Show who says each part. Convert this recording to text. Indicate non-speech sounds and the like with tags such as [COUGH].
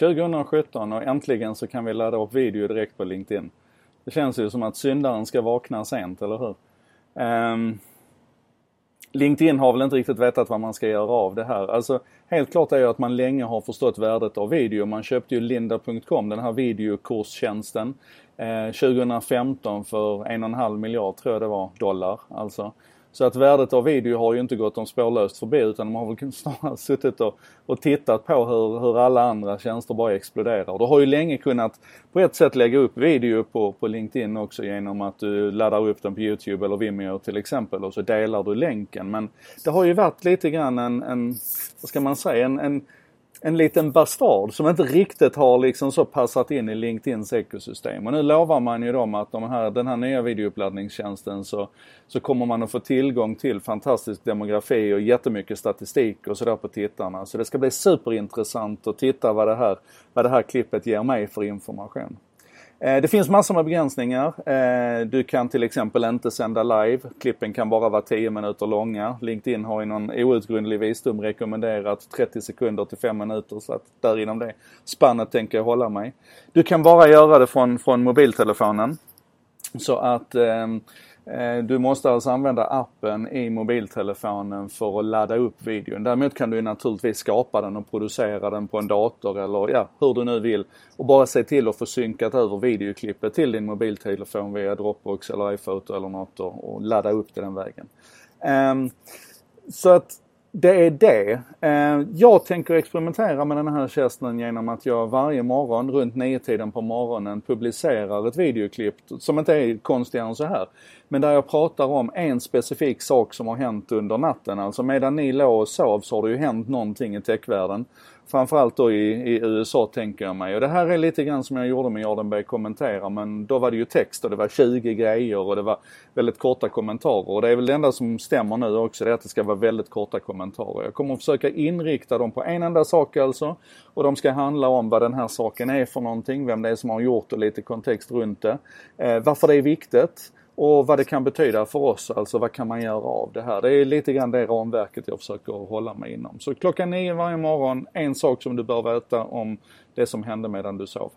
Speaker 1: 2017 och äntligen så kan vi ladda upp video direkt på LinkedIn. Det känns ju som att syndaren ska vakna sent, eller hur? Um, LinkedIn har väl inte riktigt vetat vad man ska göra av det här. Alltså helt klart är ju att man länge har förstått värdet av video. Man köpte ju linda.com, den här videokurstjänsten, eh, 2015 för en och en halv miljard tror jag det var, dollar alltså. Så att värdet av video har ju inte gått dem spårlöst förbi utan de har väl [LAUGHS] snarare suttit och, och tittat på hur, hur alla andra tjänster bara exploderar. Du har ju länge kunnat på ett sätt lägga upp video på, på LinkedIn också genom att du laddar upp den på Youtube eller Vimeo till exempel och så delar du länken. Men det har ju varit lite grann en, en vad ska man säga, en, en en liten bastard som inte riktigt har liksom så passat in i LinkedIns ekosystem. Och nu lovar man ju dem att de här, den här nya videouppladdningstjänsten så, så kommer man att få tillgång till fantastisk demografi och jättemycket statistik och sådär på tittarna. Så det ska bli superintressant att titta vad det här, vad det här klippet ger mig för information. Eh, det finns massor med begränsningar. Eh, du kan till exempel inte sända live. Klippen kan bara vara 10 minuter långa. LinkedIn har i någon outgrundlig visdom rekommenderat 30 sekunder till 5 minuter så att där inom det spannet tänker jag hålla mig. Du kan bara göra det från, från mobiltelefonen. Så att Eh, Eh, du måste alltså använda appen i mobiltelefonen för att ladda upp videon. Däremot kan du naturligtvis skapa den och producera den på en dator eller ja, hur du nu vill. Och bara se till att få synkat över videoklippet till din mobiltelefon via Dropbox eller iPhoto eller något och, ladda upp det den vägen. Um, så att det är det. Eh, jag tänker experimentera med den här tjänsten genom att jag varje morgon runt tiden på morgonen publicerar ett videoklipp som inte är konstigare än så här. Men där jag pratar om en specifik sak som har hänt under natten. Alltså medan ni låg och sov så har det ju hänt någonting i techvärlden. Framförallt då i, i USA tänker jag mig. Och det här är lite grann som jag gjorde med Jardenberg kommentera. men då var det ju text och det var 20 grejer och det var väldigt korta kommentarer. Och det är väl det enda som stämmer nu också, det är att det ska vara väldigt korta kommentarer kommentarer. Jag kommer att försöka inrikta dem på en enda sak alltså. Och de ska handla om vad den här saken är för någonting, vem det är som har gjort och lite kontext runt det. Eh, varför det är viktigt och vad det kan betyda för oss, alltså vad kan man göra av det här? Det är lite grann det ramverket jag försöker hålla mig inom. Så klockan nio varje morgon, en sak som du bör veta om det som hände medan du sov.